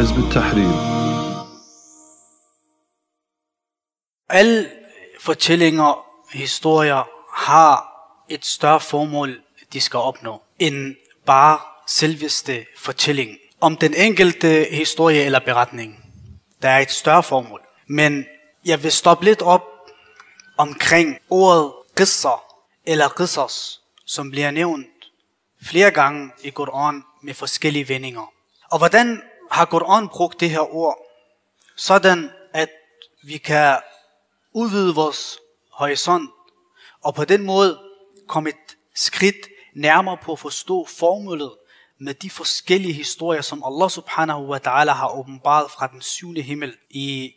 حزب التحرير Alle fortællinger, historier har et større formål, de skal opnå, end bare selveste fortælling. Om den enkelte historie eller beretning. Der er et større formål. Men jeg vil stoppe lidt op omkring ordet qisser eller qissas, som bliver nævnt flere gange i Koran med forskellige vendinger. Og hvordan har Koran brugt det her ord? Sådan at vi kan udvide vores horisont, og på den måde komme et skridt nærmere på at forstå formålet med de forskellige historier, som Allah subhanahu wa ta'ala har åbenbaret fra den syvende himmel i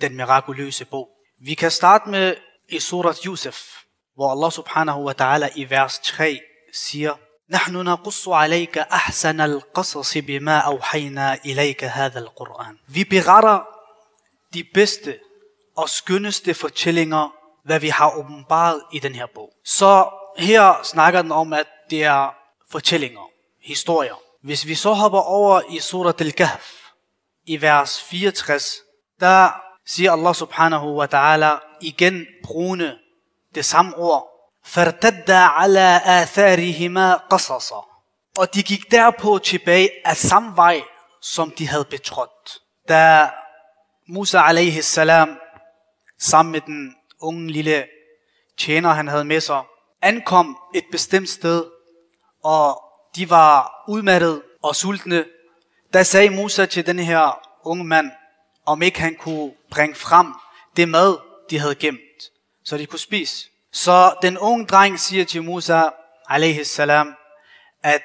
den mirakuløse bog. Vi kan starte med i surat Yusuf, hvor Allah subhanahu wa ta'ala i vers 3 siger, نحن نقص عليك أحسن القصص بما أوحينا إليك هذا القرآن. Vi beretter de bedste og skønneste fortællinger, hvad vi har åbenbaret i den her bog. Så her snakker den om, at det er fortællinger, historier. Hvis vi så hopper over i surat al-Kahf, i vers 64, der siger Allah subhanahu wa ta'ala igen brugende det samme ord. فَارْتَدَّ عَلَى آثَارِهِمَا قَصَصًا Og de gik derpå tilbage af samme vej, som de havde betrådt. Da Musa alaihi salam sammen med den unge lille tjener, han havde med sig, ankom et bestemt sted, og de var udmattet og sultne. Der sagde Musa til den her unge mand, om ikke han kunne bringe frem det mad, de havde gemt, så de kunne spise. Så den unge dreng siger til Musa, alaihi salam, at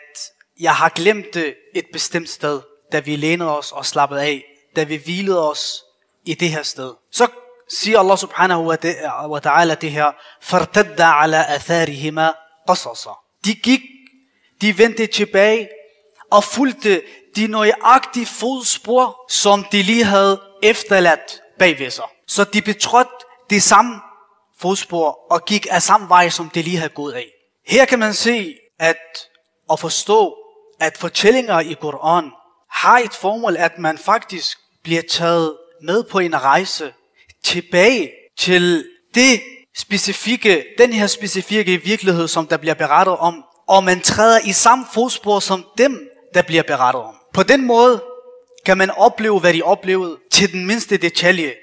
jeg har glemt det et bestemt sted, da vi lænede os og slappede af, da vi hvilede os i det her sted. Så siger Allah subhanahu wa ta'ala det her, فَارْتَدَّ عَلَى أَثَارِهِمَا قَصَصًا De gik, de vendte tilbage og fulgte de nøjagtige fodspor, som de lige havde efterladt bagved sig. Så de betrådte det samme fodspor og gik af samme vej, som det lige havde gået af. Her kan man se at at forstå, at fortællinger i Koran har et formål, at man faktisk bliver taget med på en rejse tilbage til det specifikke, den her specifikke virkelighed, som der bliver berettet om, og man træder i samme fodspor som dem, der bliver berettet om. På den måde kan man opleve, hvad de oplevede til den mindste detalje,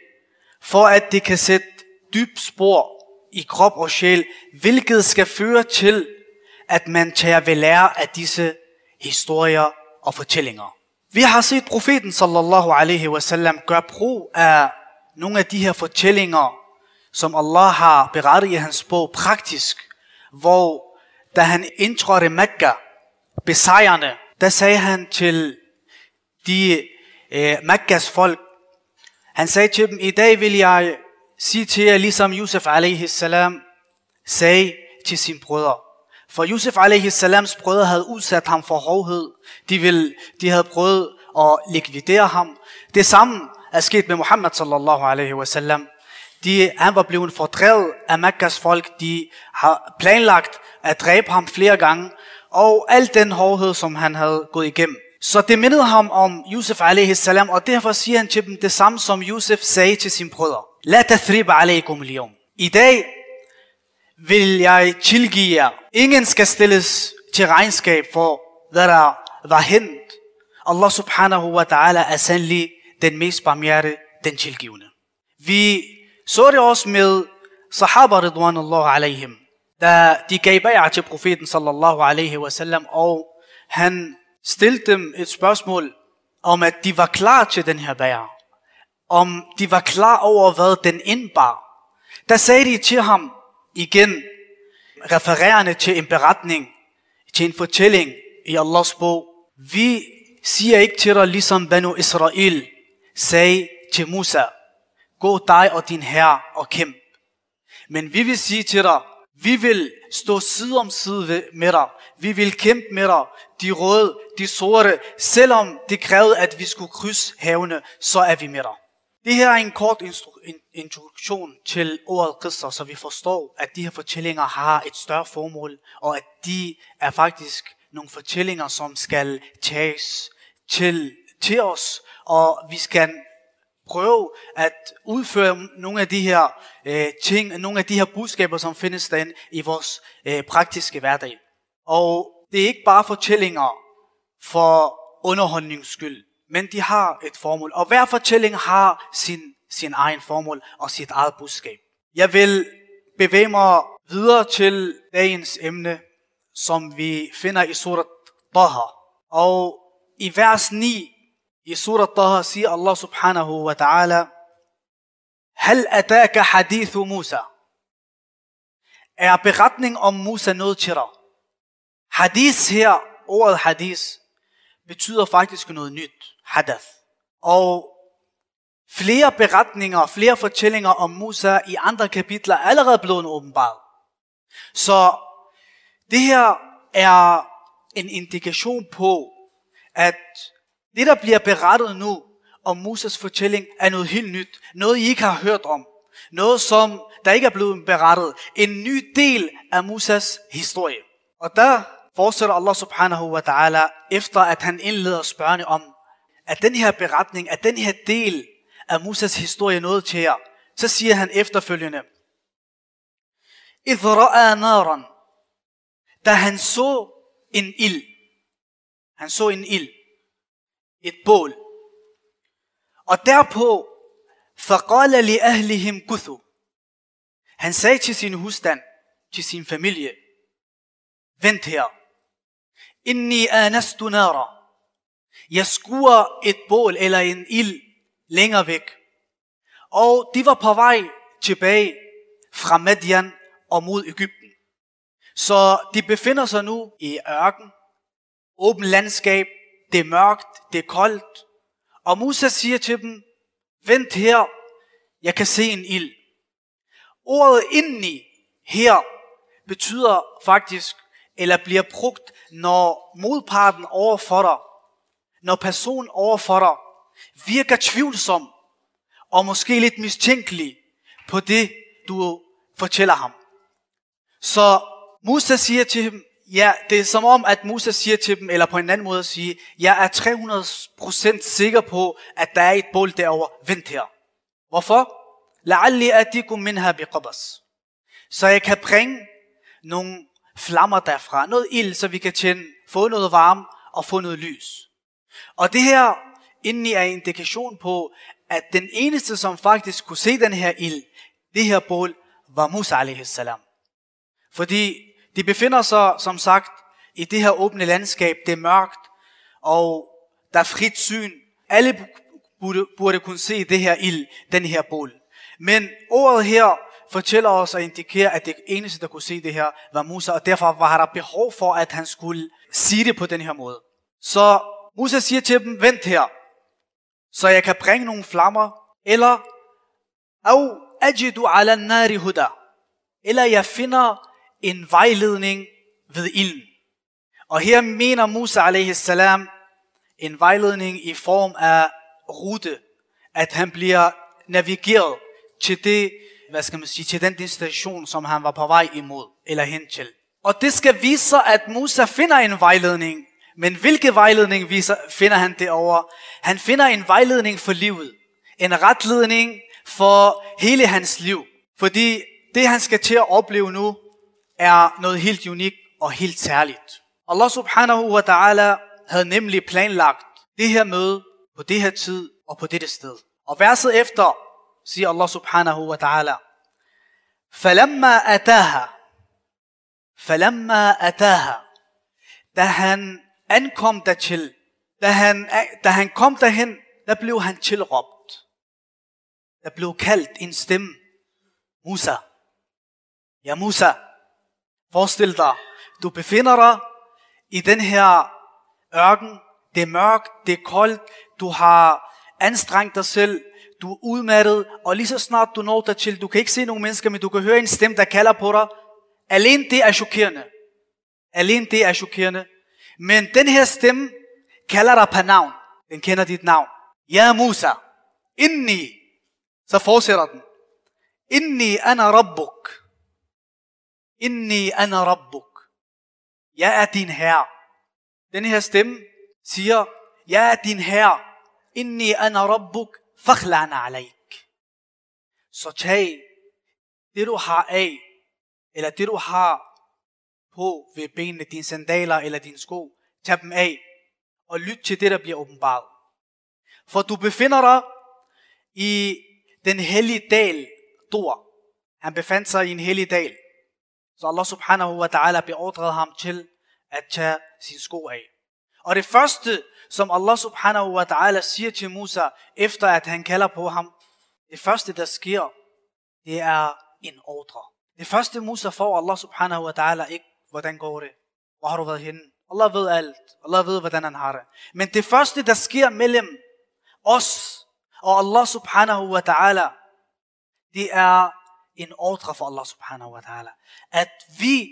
for at det kan sætte dybt spor i krop og sjæl, hvilket skal føre til, at man tager ved lære af disse historier og fortællinger. Vi har set profeten sallallahu alaihi wasallam gøre brug af nogle af de her fortællinger, som Allah har berettet i hans bog praktisk, hvor da han indtrådte Mekka, besejrende, der sagde han til de eh, Mekkas folk, han sagde til dem, i dag vil jeg sige til jer, ligesom Yusuf alaihi salam sagde til sin brødre. For Yusuf alaihi salams brødre havde udsat ham for hovhed. De, ville, de havde prøvet at likvidere ham. Det samme er sket med Muhammad sallallahu alaihi wasallam. De, han var blevet fordrevet af Mekkas folk. De har planlagt at dræbe ham flere gange. Og al den hårdhed, som han havde gået igennem. Så det mindede ham om Yusuf alaihi salam, og derfor siger han til dem det samme, som Yusuf sagde til sin brødre. La tathrib alaikum liyum. I dag vil jeg tilgive jer. Ingen skal stilles til regnskab for, hvad der var hent. Allah subhanahu wa ta'ala er sandelig den mest barmhjerte, den tilgivende. Vi så det også med sahaba ridwanullah alaihim, da de gav bager til profeten sallallahu alaihi wasallam, og han stillede dem et spørgsmål om, at de var klar til den her bager. Om de var klar over, hvad den indbar. Der sagde de til ham igen, refererende til en beretning, til en fortælling i Allahs bog. Vi siger ikke til dig, ligesom Banu Israel sagde til Musa, gå dig og din herre og kæmp. Men vi vil sige til dig, vi vil stå side om side med dig. Vi vil kæmpe med dig. De røde, de sorte. Selvom det krævede, at vi skulle krydse havene, så er vi med dig. Det her er en kort introduktion til ordet Qissa, så vi forstår, at de her fortællinger har et større formål, og at de er faktisk nogle fortællinger, som skal tages til, til os, og vi skal prøve at udføre nogle af de her øh, ting, nogle af de her budskaber, som findes derinde i vores øh, praktiske hverdag. Og det er ikke bare fortællinger for underholdningens skyld, men de har et formål. Og hver fortælling har sin, sin egen formål og sit eget budskab. Jeg vil bevæge mig videre til dagens emne, som vi finder i surat Taha. Og i vers 9 i surat Taha siger Allah subhanahu wa ta'ala, Hal ataka hadithu Musa. Er beretning om Musa noget til dig? Hadith her, ordet hadith, betyder faktisk noget nyt. Hadath. Og flere beretninger, flere fortællinger om Musa i andre kapitler er allerede blevet åbenbart. Så det her er en indikation på, at det, der bliver berettet nu om Musas fortælling, er noget helt nyt. Noget, I ikke har hørt om. Noget, som der ikke er blevet berettet. En ny del af Musas historie. Og der fortsætter Allah subhanahu wa ta'ala, efter at han indleder spørgende om, at den her beretning, at den her del af Musas historie noget til jer, så siger han efterfølgende, إذ naran, da han så en ild. Han så en ild. Et bål. Og derpå, فقال لأهلهم كثوا. Han sagde til sin husstand, til sin familie, vent her. Inni anastu nara. jeg skuer et bål eller en ild længere væk. Og de var på vej tilbage fra Madian og mod Ægypten. Så de befinder sig nu i ørken, åben landskab, det er mørkt, det er koldt. Og Musa siger til dem, vent her, jeg kan se en ild. Ordet indeni her betyder faktisk, eller bliver brugt, når modparten overfor dig, når personen overfor dig virker tvivlsom, og måske lidt mistænkelig på det, du fortæller ham. Så Musa siger til dem, ja, det er som om, at Musa siger til dem, eller på en anden måde at sige, jeg er 300% sikker på, at der er et bål derovre. Vent her. Hvorfor? La'alli atikum minha biqabas. Så jeg kan bringe nogle flammer derfra, noget ild, så vi kan tænde, få noget varme og få noget lys. Og det her indeni er en indikation på, at den eneste, som faktisk kunne se den her ild, det her bål, var Musa a.s. Fordi de befinder sig, som sagt, i det her åbne landskab. Det er mørkt, og der er frit syn. Alle burde, burde kunne se det her ild, den her bål. Men ordet her fortæller os og indikerer, at det eneste, der kunne se det her, var Musa, og derfor var der behov for, at han skulle sige det på den her måde. Så Musa siger til dem, vent her, så jeg kan bringe nogle flammer, eller au ajidu ala nari huda, eller jeg finder en vejledning ved ilden. Og her mener Musa alaihi salam en vejledning i form af rute, at han bliver navigeret til det, hvad skal man sige, til den destination, som han var på vej imod, eller hen til. Og det skal vise sig, at Musa finder en vejledning, men hvilke vejledning viser, finder han derovre? Han finder en vejledning for livet. En retledning for hele hans liv. Fordi det han skal til at opleve nu, er noget helt unikt og helt særligt. Allah subhanahu wa ta'ala havde nemlig planlagt det her møde på det her tid og på dette sted. Og verset efter siger Allah subhanahu wa ta'ala, فَلَمَّا أَتَاهَا فَلَمَّا أَتَاهَا Da han ankom dertil, da han, da han kom derhen, der blev han tilråbt. Der blev kaldt en stemme. Musa. Ja, Musa. Forestil dig, du befinder dig i den her ørken. Det er mørkt, det er koldt, du har anstrengt dig selv, du er udmattet, og lige så snart du når dertil, du kan ikke se nogen mennesker, men du kan høre en stemme, der kalder på dig. Alene det er chokerende. Alene det er chokerende. Men den her stemme kalder dig på navn. Den kender dit navn. Ja Musa. Inni. Så fortsætter den. Inni ana rabbuk. Inni ana rabbuk. Jeg er din herre. Den her stemme siger, jeg er din herre. inni ana rabbuk, fakhla'na alayk. Så tag det du har af, eller det du har på ved benene, dine sandaler eller dine sko, tag dem af, og lyt til det, der bliver åbenbart. For du befinder dig i den hellige dal, Dor. Han befandt sig i en hellig dal. Så Allah subhanahu wa ta'ala beordrede ham til at tage sin sko af. Og det første, som Allah subhanahu wa ta'ala siger til Musa, efter at han kalder på ham, det første, der sker, det er en ordre. Det første Musa får Allah subhanahu wa ta'ala ikke, hvordan går det? Hvor har du været henne? Allah ved alt. Allah ved, hvordan han har det. Men det første, der sker mellem os og Allah subhanahu wa ta'ala, det er en ordre for Allah subhanahu wa ta'ala. At vi,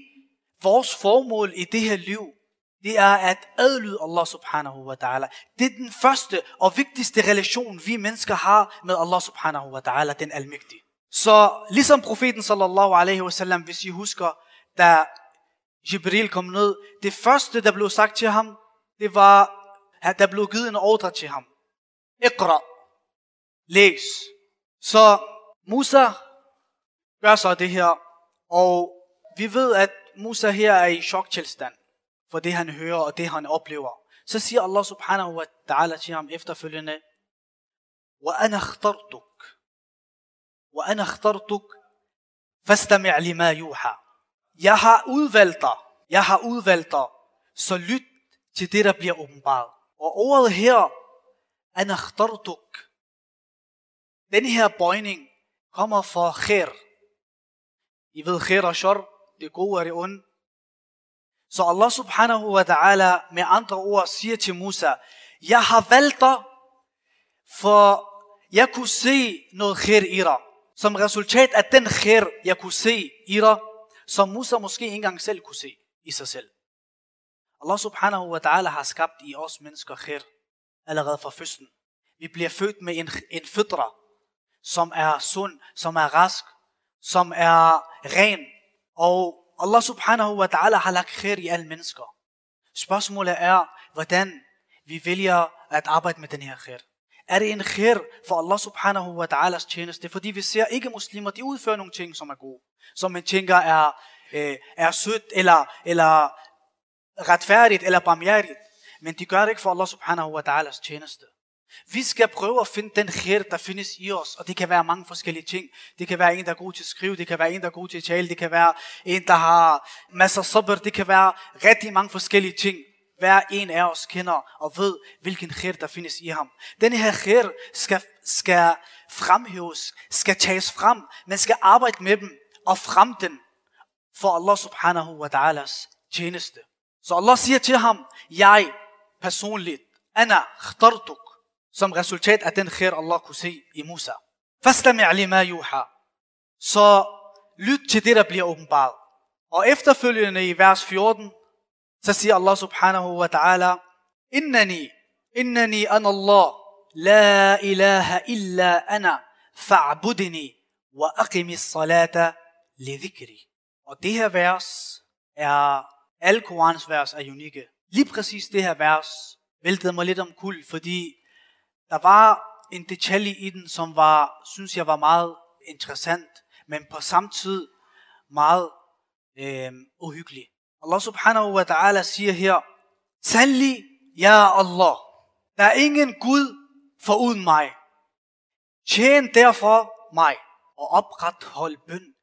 vores formål i det her liv, det er at adlyde Allah subhanahu wa ta'ala. Det er den første og vigtigste relation, vi mennesker har med Allah subhanahu wa ta'ala, den almægtige. Så ligesom profeten sallallahu alaihi wasallam, hvis I husker, da Jibril kom ned, det første, der blev sagt til ham, det var, at der blev givet en ordre til ham. Iqra. Læs. Så Musa gør så det her, og vi ved, at Musa her er i choktilstand for det han hører og det han oplever. Så siger Allah subhanahu wa ta'ala til ham efterfølgende, وَأَنَا اخْتَرْتُكَ وَأَنَا اخْتَرْتُكَ فَاسْتَمِعْ لِمَا يُوحَى jeg har udvalgt dig. Jeg har udvalgt dig. Så lyt til det, der bliver åbenbart. Og ordet her, anakhtartuk. Den her bøjning kommer fra khair. I ved, khair og shor, det gode og det onde. Så Allah subhanahu wa ta'ala med andre ord siger til Musa, jeg har valgt dig, for jeg kunne se noget khair i dig. Som resultat af den khair, jeg kunne se i dig, som Musa måske ikke engang selv kunne se i sig selv. Allah subhanahu wa ta'ala har skabt i os mennesker khair allerede fra fødslen. Vi bliver født med en, en fitra, som er sund, som er rask, som er ren. Og Allah subhanahu wa ta'ala har lagt khair i alle mennesker. Spørgsmålet er, hvordan vi vælger at arbejde med den her khair. Er det en khair for Allah subhanahu wa ta'alas tjeneste? Fordi vi ser ikke muslimer, de udfører nogle ting, som er gode. Som man tænker er, øh, er sødt, eller, eller retfærdigt, eller barmhjertigt. Men de gør det ikke for Allah subhanahu wa ta'alas tjeneste. Vi skal prøve at finde den khair, der findes i os, og det kan være mange forskellige ting. Det kan være en, der er god til at skrive, det kan være en, der er god til at tale, det kan være en, der har masser af sabr, det kan være rigtig mange forskellige ting. Hver en af os kender og ved, hvilken khair, der findes i ham. Den her khair skal, skal fremhæves, skal tages frem, man skal arbejde med dem og frem den for Allah subhanahu wa ta'alas tjeneste. Så Allah siger til ham, jeg personligt, Anna khtartuk, som resultat af den khair, Allah kunne se i Musa. Fastami' lima yuha. Så lyt til det, der bliver åbenbart. Og efterfølgende i vers 14, så siger Allah subhanahu wa ta'ala, Innani, innani an Allah, la ilaha illa ana, fa'budni, wa aqimi salata li. Og det her vers er, alle Korans vers er unikke. Lige præcis det her vers væltede mig lidt om kul, fordi der var en detalje i den, som var, synes jeg var meget interessant, men på samme tid meget øh, uhyggelig. Allah subhanahu wa ta'ala siger her, Sandelig, ja Allah, der er ingen Gud foruden mig. Tjen derfor mig, og oprethold bøn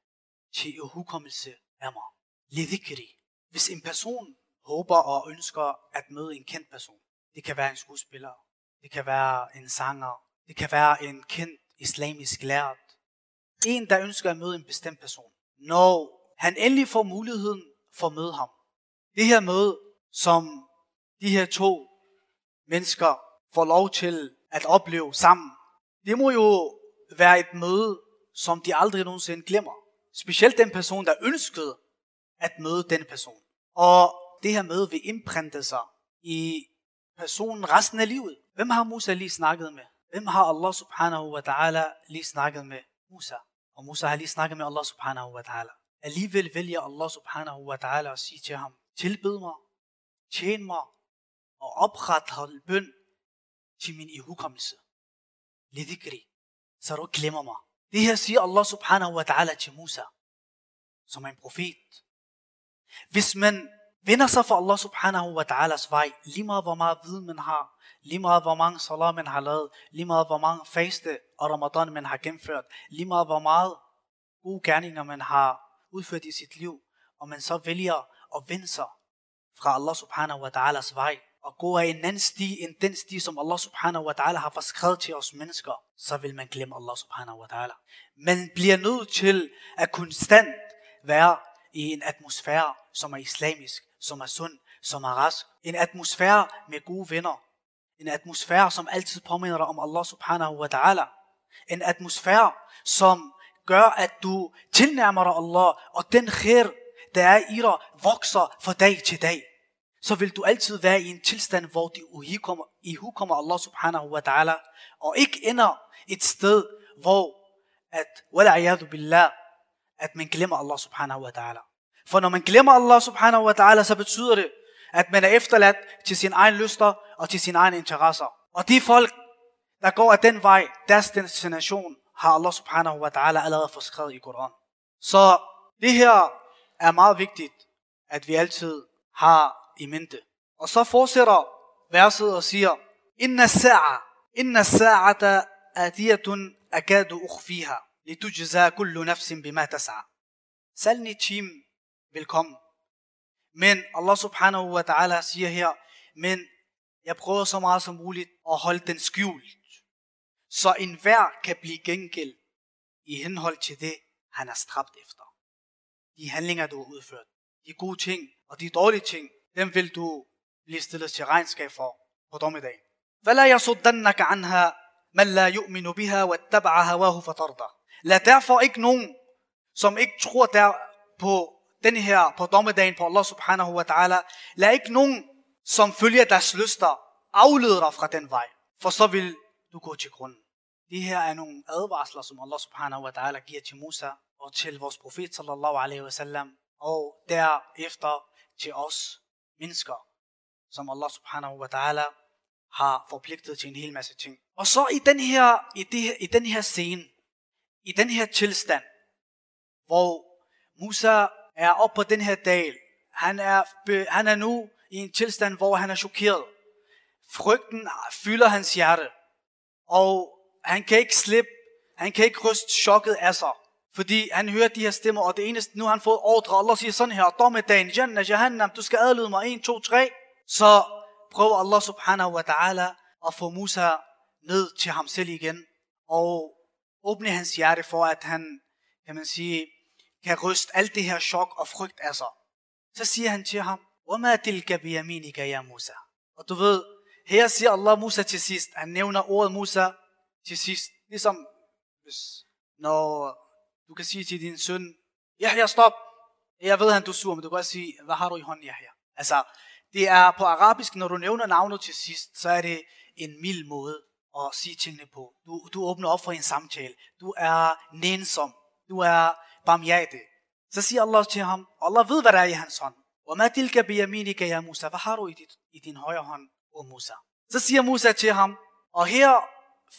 til hukommelse af mig. Lidikri. Hvis en person håber og ønsker at møde en kendt person, det kan være en skuespiller, det kan være en sanger, det kan være en kendt islamisk lært. En, der ønsker at møde en bestemt person. Når han endelig får muligheden for at møde ham. Det her møde, som de her to mennesker får lov til at opleve sammen, det må jo være et møde, som de aldrig nogensinde glemmer. Specielt den person, der ønskede at møde den person. Og det her møde vil imprinte sig i personen resten af livet. Hvem har Musa lige snakket med? Hvem har Allah subhanahu wa ta'ala lige snakket med? Musa. Og Musa har lige snakket med Allah subhanahu wa ta'ala. Alligevel vælger Allah subhanahu wa ta'ala at sige til ham, tilbed mig, tjen mig og oprethold bøn til min ihukommelse. Lidikri, så du glemmer mig. Det her siger Allah subhanahu wa ta'ala til Musa, som er en profet. Hvis man vender sig for Allah subhanahu wa ta'alas vej, lige meget hvor meget viden man har, lige meget hvor mange salat man har lavet, lige meget hvor mange faste og ramadan man har gennemført, lige meget hvor meget gode gerninger man har udført i sit liv, og man så vælger at vende sig fra Allah subhanahu wa ta'alas vej, og gå af en anden sti end den sti, som Allah subhanahu wa ta'ala har forskrevet til os mennesker, så vil man glemme Allah subhanahu wa ta'ala. Man bliver nødt til at konstant være i en atmosfære, som er islamisk, som er sund, som er rask. En atmosfære med gode venner. En atmosfære, som altid påminner dig om Allah subhanahu wa ta'ala. En atmosfære, som gør, at du tilnærmer dig Allah, og den khair, der er i dig, vokser fra dag til dag. Så vil du altid være i en tilstand, hvor du ihukommer, Allah subhanahu wa ta'ala, og ikke ender et sted, hvor at, wala billah, at man glemmer Allah subhanahu wa ta'ala. For når man glemmer Allah subhanahu wa ta'ala, så betyder det, at man er efterladt til sin egen lyster og til sine egne interesser. Og de folk, der går af den vej, deres destination, har Allah subhanahu wa ta'ala allerede forskrevet i Koran. Så det her er meget vigtigt, at vi altid har i mente. Og så fortsætter verset og siger, Inna sa'a, inna sa'ata atiyatun akadu ukhfiha, litujza kullu nafsin bima tas'a. Salni team, velkommen. Men Allah subhanahu wa ta'ala siger her, men jeg prøver så meget som muligt at holde den skjult, så enhver kan blive gengæld i henhold til det, han er strabt efter. De handlinger, du har udført, de gode ting og de dårlige ting, dem vil du blive stillet til regnskab for på dommedagen. فلا يصدنك عنها من لا يؤمن بها واتبع هواه فترضى. Lad derfor ikke nogen, som ikke tror der på den her på dommedagen på Allah subhanahu wa ta'ala, lad ikke nogen, som følger deres lyster, aflede dig fra den vej, for så vil du gå til grunden. Det her er nogle advarsler, som Allah subhanahu wa ta'ala giver til Musa og til vores profet sallallahu alaihi wa sallam, og derefter til os mennesker, som Allah subhanahu wa ta'ala har forpligtet til en hel masse ting. Og så i den her, i, det, i den her scene, i den her tilstand, hvor Musa er oppe på den her dal. Han er, han er nu i en tilstand, hvor han er chokeret. Frygten fylder hans hjerte. Og han kan ikke slippe, han kan ikke ryste chokket af sig. Fordi han hører de her stemmer, og det eneste, nu har han fået ordre, Allah siger sådan her, dommedagen, Jannah, Jahannam, du skal adlyde mig, 1, 2, 3. Så prøver Allah subhanahu wa ta'ala at få Musa ned til ham selv igen, og åbne hans hjerte for, at han, kan man sige, kan ryste alt det her chok og frygt af sig. Så siger han til ham, وَمَا تِلْكَ بِيَمِينِكَ يَا Musa. Og du ved, her siger Allah Musa til sidst. Han nævner ordet Musa til sidst. Ligesom hvis, når du kan sige til din søn, Yahya, stop. Jeg ved, han du er sur, men du kan også sige, hvad har du i hånden, Yahya? Altså, det er på arabisk, når du nævner navnet til sidst, så er det en mild måde at sige tingene på. Du, du åbner op for en samtale. Du er nænsom. Du er barmhjertig. Så siger Allah til ham, Allah ved, hvad der er i hans hånd. وَمَا تِلْكَ بِيَمِينِكَ يَا Musa. Hvad har du i, dit, i din højre hånd, o Musa? Så siger Musa til ham, og her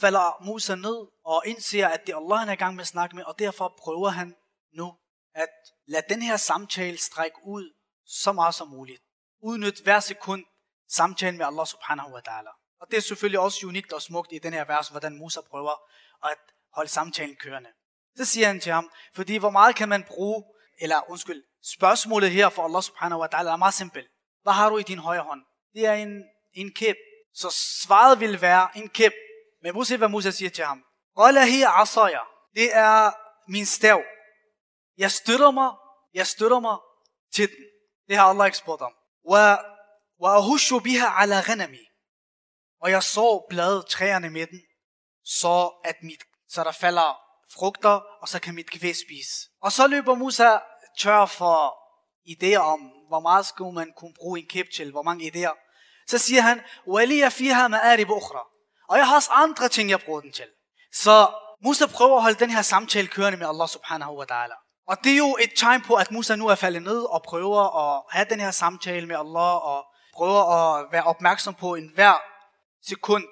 falder Musa ned og indser, at det er Allah, han er i gang med at snakke med, og derfor prøver han nu at lade den her samtale strække ud så meget som muligt. Udnyt hver sekund samtalen med Allah subhanahu wa ta'ala. Og det er selvfølgelig også unikt og smukt i den her vers, hvordan Musa prøver at holde samtalen kørende. Så siger han til ham, fordi hvor meget kan man bruge, eller undskyld, spørgsmålet her for Allah subhanahu wa ta'ala er meget simpelt. Hvad har du i din højre hånd? Det er en, en kæb. Så svaret vil være en kæb. Men prøv se, hvad Musa siger til ham. Qala hiya asaya. Det er min stav. Jeg støtter mig, jeg støtter mig til den. Det har Allah ikke spurgt om. Wa, wa ahushu biha ala ghanami. Og jeg så bladet træerne med den, så at mit, så der falder frugter, og så kan mit kvæg spise. Og så løber Musa tør for idéer om, hvor meget skulle man kunne bruge en kæp til, hvor mange idéer. Så siger han, وَلِيَ فِيهَا مَآرِبُ أُخْرَى Og jeg har også andre ting, jeg bruger den til. Så Musa prøver at holde den her samtale kørende med Allah subhanahu wa ta'ala. Og det er jo et tegn på, at Musa nu er faldet ned og prøver at have den her samtale med Allah og prøver at være opmærksom på en hver sekund,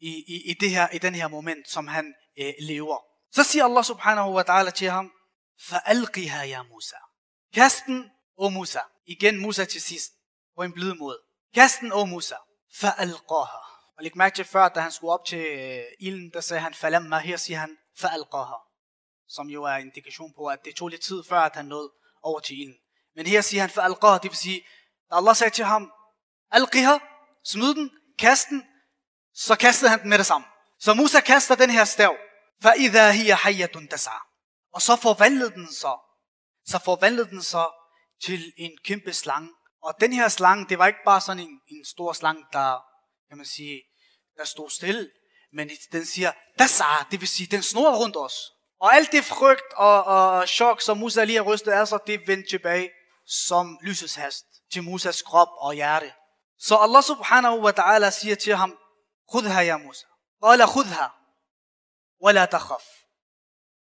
i, i, i, det her, i den her moment, som han øh, lever. Så siger Allah subhanahu wa ta'ala til ham, فَأَلْقِهَا ya Musa. Kast den, o Musa. Igen Musa til sidst, på en blid måde. Kast den, o Musa. فَأَلْقَاهَا. og læg mærke til før, da han skulle op til øh, ilden, der sagde han, falamma, her siger han, fa'alqaha. Som jo er indikation på, at det tog lidt tid før, at han nåede over til ilden. Men her siger han, fa'alqaha, det vil sige, da Allah sagde til ham, alqiha, smid den, kast den, så kastede han den med det samme. Så Musa kaster den her stav, fa'idha hiya hayyatun tas'a. Og så forvandlede den så, så forvandlede den så til en kæmpe slange. Og den her slange, det var ikke bare sådan en, en stor slange, der kan man sige, der stod stille. Men den siger, Dasar, det vil sige, den snor rundt os. Og alt det frygt og, og chok, som Musa lige har rystet af sig, det vendte tilbage som lysets hast til Musas krop og hjerte. Så Allah subhanahu wa ta'ala siger til ham, Khudha ya Musa. Qala khudha, wala takhaf.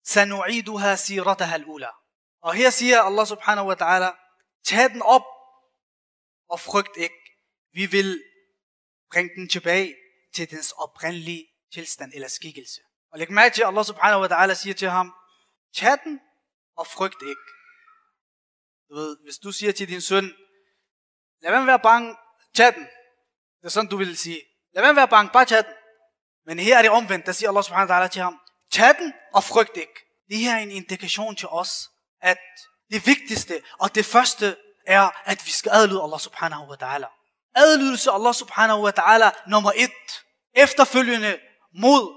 Sanu'iduha sirataha al-ula. Og her siger Allah subhanahu wa ta'ala, tag den op og frygt ikke. Vi vil Bring den tilbage til dens oprindelige tilstand eller skikkelse. Og læg mærke til, at Allah subhanahu wa ta'ala siger til ham, tag den og frygt ikke. Du ved, hvis du siger til din søn, lad være med at være bange, tag den. Det er sådan, du vil sige. Lad være med at være bange, bare tag den. Men her er det omvendt, der siger Allah subhanahu wa ta'ala til ham, tag den og frygt ikke. Det her er en indikation til os, at det vigtigste og det første er, at vi skal adlyde Allah subhanahu wa ta'ala. Adlydelse Allah subhanahu wa ta'ala nummer et. Efterfølgende mod.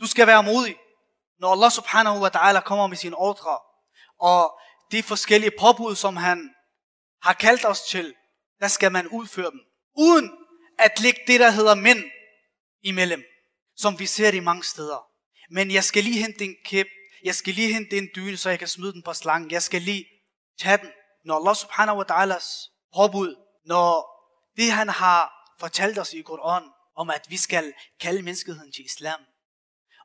Du skal være modig. Når Allah subhanahu wa ta'ala kommer med sine ordre, og de forskellige påbud, som han har kaldt os til, der skal man udføre dem. Uden at lægge det, der hedder mænd imellem, som vi ser det mange steder. Men jeg skal lige hente en kæp, jeg skal lige hente en dyne, så jeg kan smide den på slangen. Jeg skal lige tage den. Når Allah subhanahu wa ta'alas påbud, når det han har fortalt os i Koran, om at vi skal kalde menneskeheden til islam,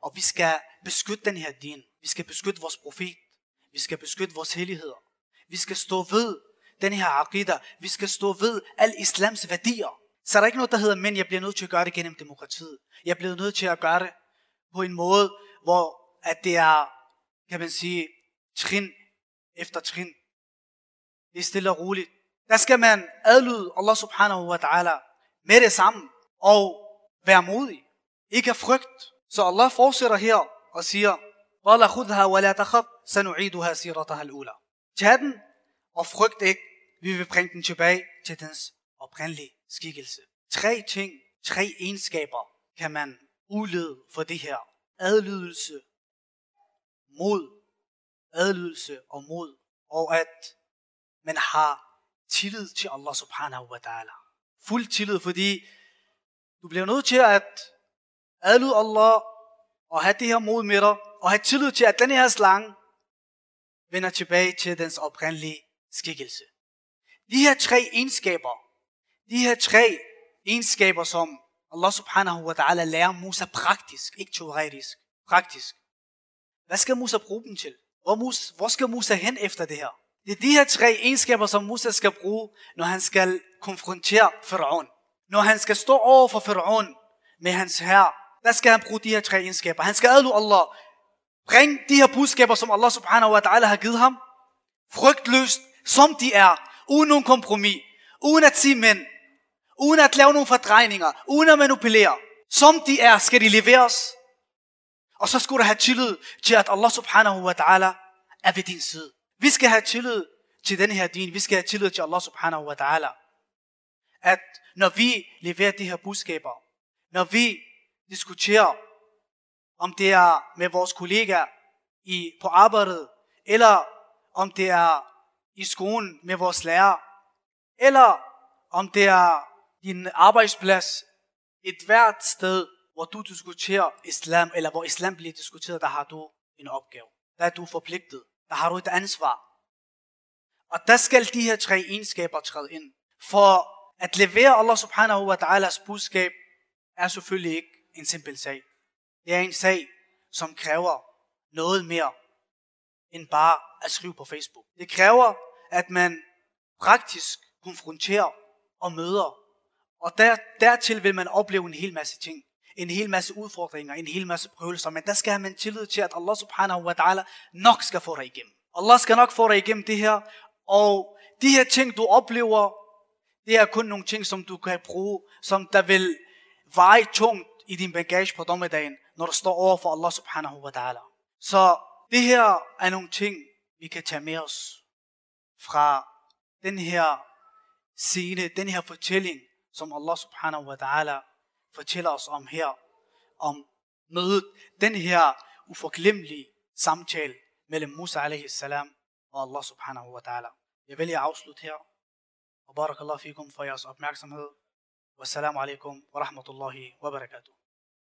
og vi skal beskytte den her din, vi skal beskytte vores profet, vi skal beskytte vores helligheder, vi skal stå ved den her aqidah, vi skal stå ved al islams værdier, så er der ikke noget, der hedder, men jeg bliver nødt til at gøre det gennem demokratiet. Jeg bliver nødt til at gøre det på en måde, hvor at det er, kan man sige, trin efter trin. Det er stille og roligt der skal man adlyde Allah subhanahu wa ta'ala med det samme og være modig. Ikke af frygt. Så Allah fortsætter her og siger, Qala khudha wa la takhaf, sanu'iduha sirataha al-ula. Tag den og frygt ikke, vi vil bringe den tilbage til dens oprindelige skikkelse. Tre ting, tre egenskaber kan man udlede for det her. Adlydelse, mod, adlydelse og mod, og at man har tillid til Allah subhanahu wa ta'ala. Fuld tillid, fordi du bliver nødt til at adlyde Allah og have det her mod med dig, og have tillid til, at den her slange vender tilbage til dens oprindelige skikkelse. De her tre egenskaber de her tre egenskaber, som Allah subhanahu wa ta'ala lærer Musa praktisk, ikke teoretisk, praktisk. Hvad skal Musa bruge dem til? Hvor, Musa, hvor skal Musa hen efter det her? Det er de her tre egenskaber, som Musa skal bruge, når han skal konfrontere Faraon. Når han skal stå over for Faraon med hans herre, der skal han bruge de her tre egenskaber. Han skal adlu Allah. Bring de her budskaber, som Allah subhanahu wa ta'ala har givet ham, frygtløst, som de er, uden nogen kompromis, uden at sige men, uden at lave nogle fordrejninger, uden at manipulere. Som de er, skal de leveres. Og så skulle du have tillid til, at Allah subhanahu wa ta'ala er ved din side. Vi skal have tillid til den her din. Vi skal have tillid til Allah subhanahu wa ta'ala. At når vi leverer de her budskaber, når vi diskuterer, om det er med vores kollegaer i, på arbejdet, eller om det er i skolen med vores lærer, eller om det er din arbejdsplads, et hvert sted, hvor du diskuterer islam, eller hvor islam bliver diskuteret, der har du en opgave. Der er du forpligtet. Der har du et ansvar. Og der skal de her tre egenskaber træde ind. For at levere Allah subhanahu wa ta'alas budskab, er selvfølgelig ikke en simpel sag. Det er en sag, som kræver noget mere end bare at skrive på Facebook. Det kræver, at man praktisk konfronterer og møder og der, dertil vil man opleve en hel masse ting en hel masse udfordringer, en hel masse prøvelser, men der skal have man tillid til, at Allah subhanahu wa ta'ala nok skal få dig igennem. Allah skal nok få dig igennem det her, og de her ting, du oplever, det er kun nogle ting, som du kan bruge, som der vil veje tungt i din bagage på dommedagen, når du står over for Allah subhanahu wa ta'ala. Så det her er nogle ting, vi kan tage med os fra den her scene, den her fortælling, som Allah subhanahu wa ta'ala fortæller os om her, om mødet, den her uforglemmelige samtale mellem Musa alaihi salam og Allah subhanahu wa ta'ala. Jeg vælger at afslutte her. Og barakallahu fikum for jeres opmærksomhed. Wassalamu alaikum wa rahmatullahi wa barakatuh.